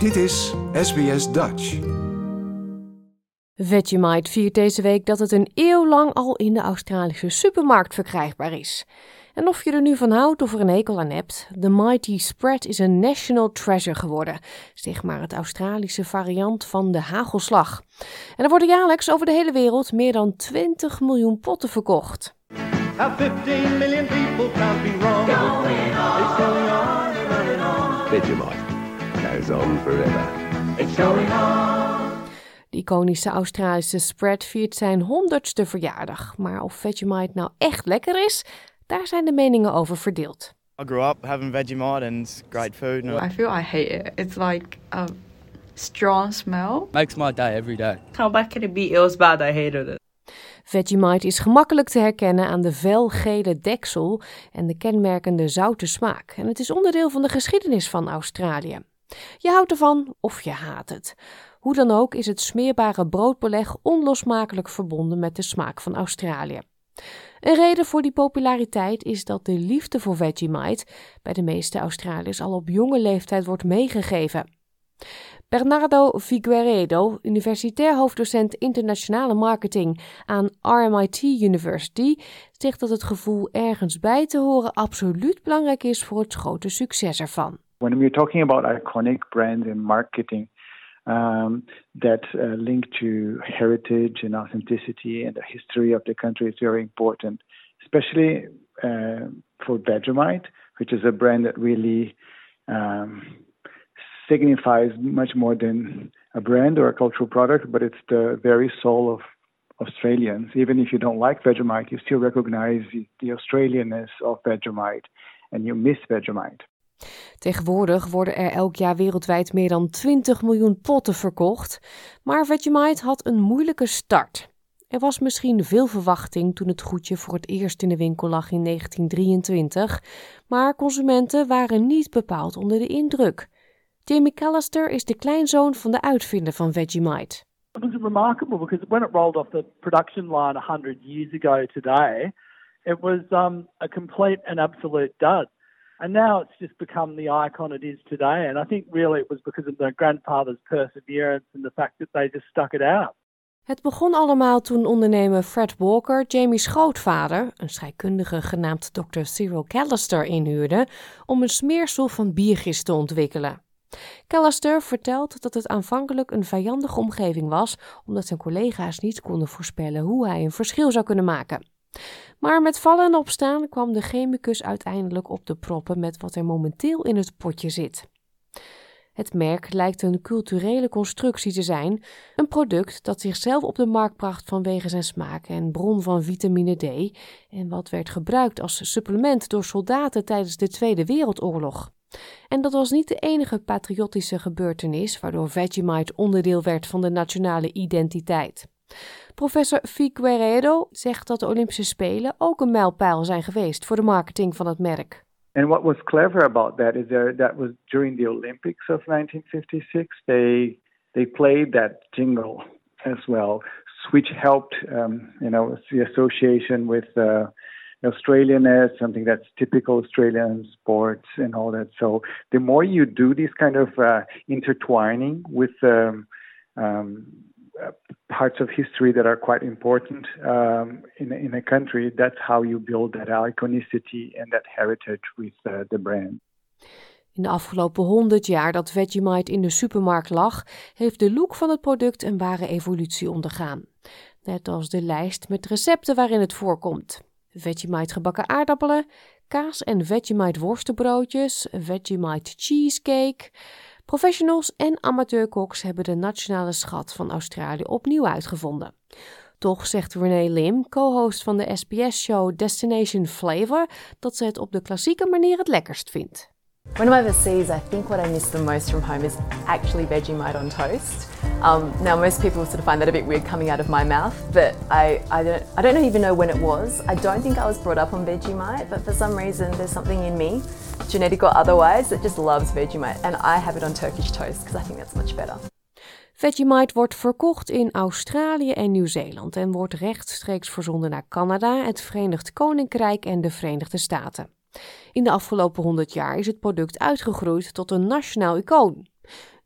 Dit is SBS Dutch. Vegemite viert deze week dat het een eeuw lang al in de Australische supermarkt verkrijgbaar is. En of je er nu van houdt of er een hekel aan hebt, de Mighty Spread is een national treasure geworden. Zeg maar het Australische variant van de hagelslag. En er worden jaarlijks over de hele wereld meer dan 20 miljoen potten verkocht. How 15 million people goes on forever. It's going on. De iconische Australische spread viert zijn honderdste verjaardag. Maar of Vegemite nou echt lekker is, daar zijn de meningen over verdeeld. I grew up having Vegemite and it's great food and I feel I hate it. It's like a strong smell. makes my day every day. How bad can it be? It was bad. I hated it. Vegemite is gemakkelijk te herkennen aan de felgele deksel en de kenmerkende zoute smaak. En het is onderdeel van de geschiedenis van Australië. Je houdt ervan of je haat het. Hoe dan ook is het smeerbare broodbeleg onlosmakelijk verbonden met de smaak van Australië. Een reden voor die populariteit is dat de liefde voor Vegemite bij de meeste Australiërs al op jonge leeftijd wordt meegegeven. Bernardo Figueiredo, universitair hoofddocent internationale marketing aan RMIT University, zegt dat het gevoel ergens bij te horen absoluut belangrijk is voor het grote succes ervan. When we're talking about iconic brands and marketing um, that uh, link to heritage and authenticity and the history of the country is very important, especially uh, for Vegemite, which is a brand that really um, signifies much more than a brand or a cultural product, but it's the very soul of Australians. Even if you don't like Vegemite, you still recognize the, Australianness of Vegemite and you miss Vegemite. Tegenwoordig worden er elk jaar wereldwijd meer dan 20 miljoen potten verkocht, maar Vegemite had een moeilijke start. Er was misschien veel verwachting toen het goedje voor het eerst in de winkel lag in 1923, maar consumenten waren niet bepaald onder de indruk. Jamie Callister is de kleinzoon van de uitvinder van Vegemite. It was remarkable because when it rolled off the production line 100 years ago today, it was um, a complete and absolute dud. And now it's just become the icon it is today. And I think really it was because of their grandfather's perseverance and the fact that they just stuck it out. Het begon allemaal toen ondernemer Fred Walker Jamie's grootvader, een scheikundige genaamd Dr. Cyril Callister, inhuurde om een smeersel van biergist te ontwikkelen. Callister vertelt dat het aanvankelijk een vijandige omgeving was, omdat zijn collega's niet konden voorspellen hoe hij een verschil zou kunnen maken. Maar met vallen en opstaan kwam de chemicus uiteindelijk op de proppen met wat er momenteel in het potje zit. Het merk lijkt een culturele constructie te zijn, een product dat zichzelf op de markt bracht vanwege zijn smaak en bron van vitamine D en wat werd gebruikt als supplement door soldaten tijdens de Tweede Wereldoorlog. En dat was niet de enige patriotische gebeurtenis waardoor Vegemite onderdeel werd van de nationale identiteit. Professor Figueiredo zegt dat de Olympische Spelen ook een mijlpaal zijn geweest voor de marketing van het merk. And what was clever about that is there, that was during the Olympics of 1956. They they played that jingle as well, which helped, um, you know, the association with uh, Australianness, something that's typical Australian sports and all that. So the more you do this kind of uh, intertwining with um, um, parts of history that are quite important um, in in a country, that's how you build that iconicity and that heritage with uh, the brand. In de afgelopen 100 jaar dat Vegemite in de supermarkt lag, heeft de look van het product een ware evolutie ondergaan. Net als de lijst met recepten waarin het voorkomt. Vegemite gebakken aardappelen, kaas en Vegemite worstenbroodjes, Vegemite cheesecake. Professionals en amateurkoks hebben de nationale schat van Australië opnieuw uitgevonden. Toch zegt Renee Lim, co-host van de SBS-show Destination Flavor, dat ze het op de klassieke manier het lekkerst vindt. When I'm overseas, I think what I miss the most from home is actually Vegemite on toast. Um, now, most people sort of find that a bit weird coming out of my mouth, but I, I, don't, I don't even know when it was. I don't think I was brought up on Vegemite, but for some reason, there's something in me, genetic or otherwise, that just loves Vegemite. And I have it on Turkish toast because I think that's much better. Vegemite wordt verkocht in Australië en Nieuw-Zeeland en wordt rechtstreeks verzonden naar Canada, het Verenigd Koninkrijk en de Verenigde Staten. In de afgelopen 100 jaar is het product uitgegroeid tot een nationaal icoon.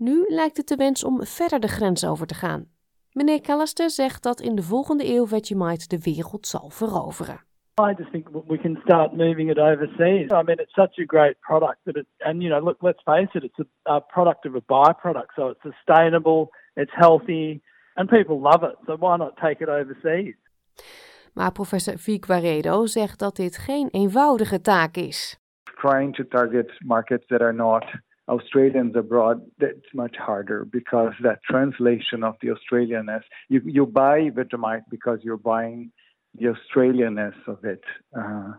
Nu lijkt het de wens om verder de grens over te gaan. Meneer Callister zegt dat in de volgende eeuw Vegemite de wereld zal veroveren. I just think we can start moving it overseas. I mean, it's such a great product that it, and you know, look, let's face it, it's a, a product of a byproduct, so it's sustainable, it's healthy, and people love it. So why not take it overseas? Maar professor Figueredo zegt dat dit geen eenvoudige taak is. Trying to target markets that are not Australians abroad, that's much harder because that translation of the Australianness, you, you buy Vegemite because you're buying the Australianness of it. Uh,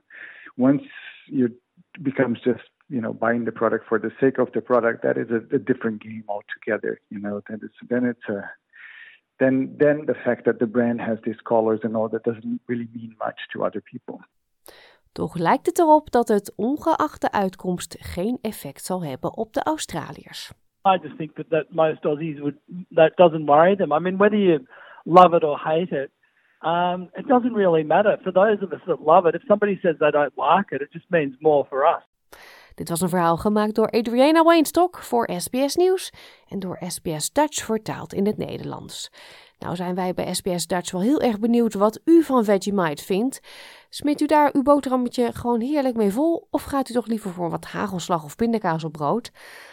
once you becomes just you know buying the product for the sake of the product, that is a, a different game altogether. You know, then it's then it's a then then the fact that the brand has these colors and all that doesn't really mean much to other people. Toch lijkt het erop dat het ongeacht de uitkomst geen effect zal hebben op de Australiërs. I just think that, that most Aussies would that doesn't worry them. I mean, whether you love it or hate it, um, it doesn't really matter. For those of us that love it, if somebody says they don't like it, it just means more for us. Dit was een verhaal gemaakt door Adriana Weinstock voor SBS Nieuws en door SBS Dutch vertaald in het Nederlands. Nou zijn wij bij SBS Dutch wel heel erg benieuwd wat u van Vegemite vindt. Smeet u daar uw boterhammetje gewoon heerlijk mee vol of gaat u toch liever voor wat hagelslag of pindakaas op brood?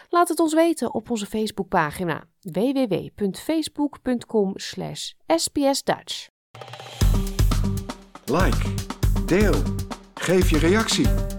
Laat het ons weten op onze Facebookpagina www.facebook.com sbsdutch. Like, deel, geef je reactie.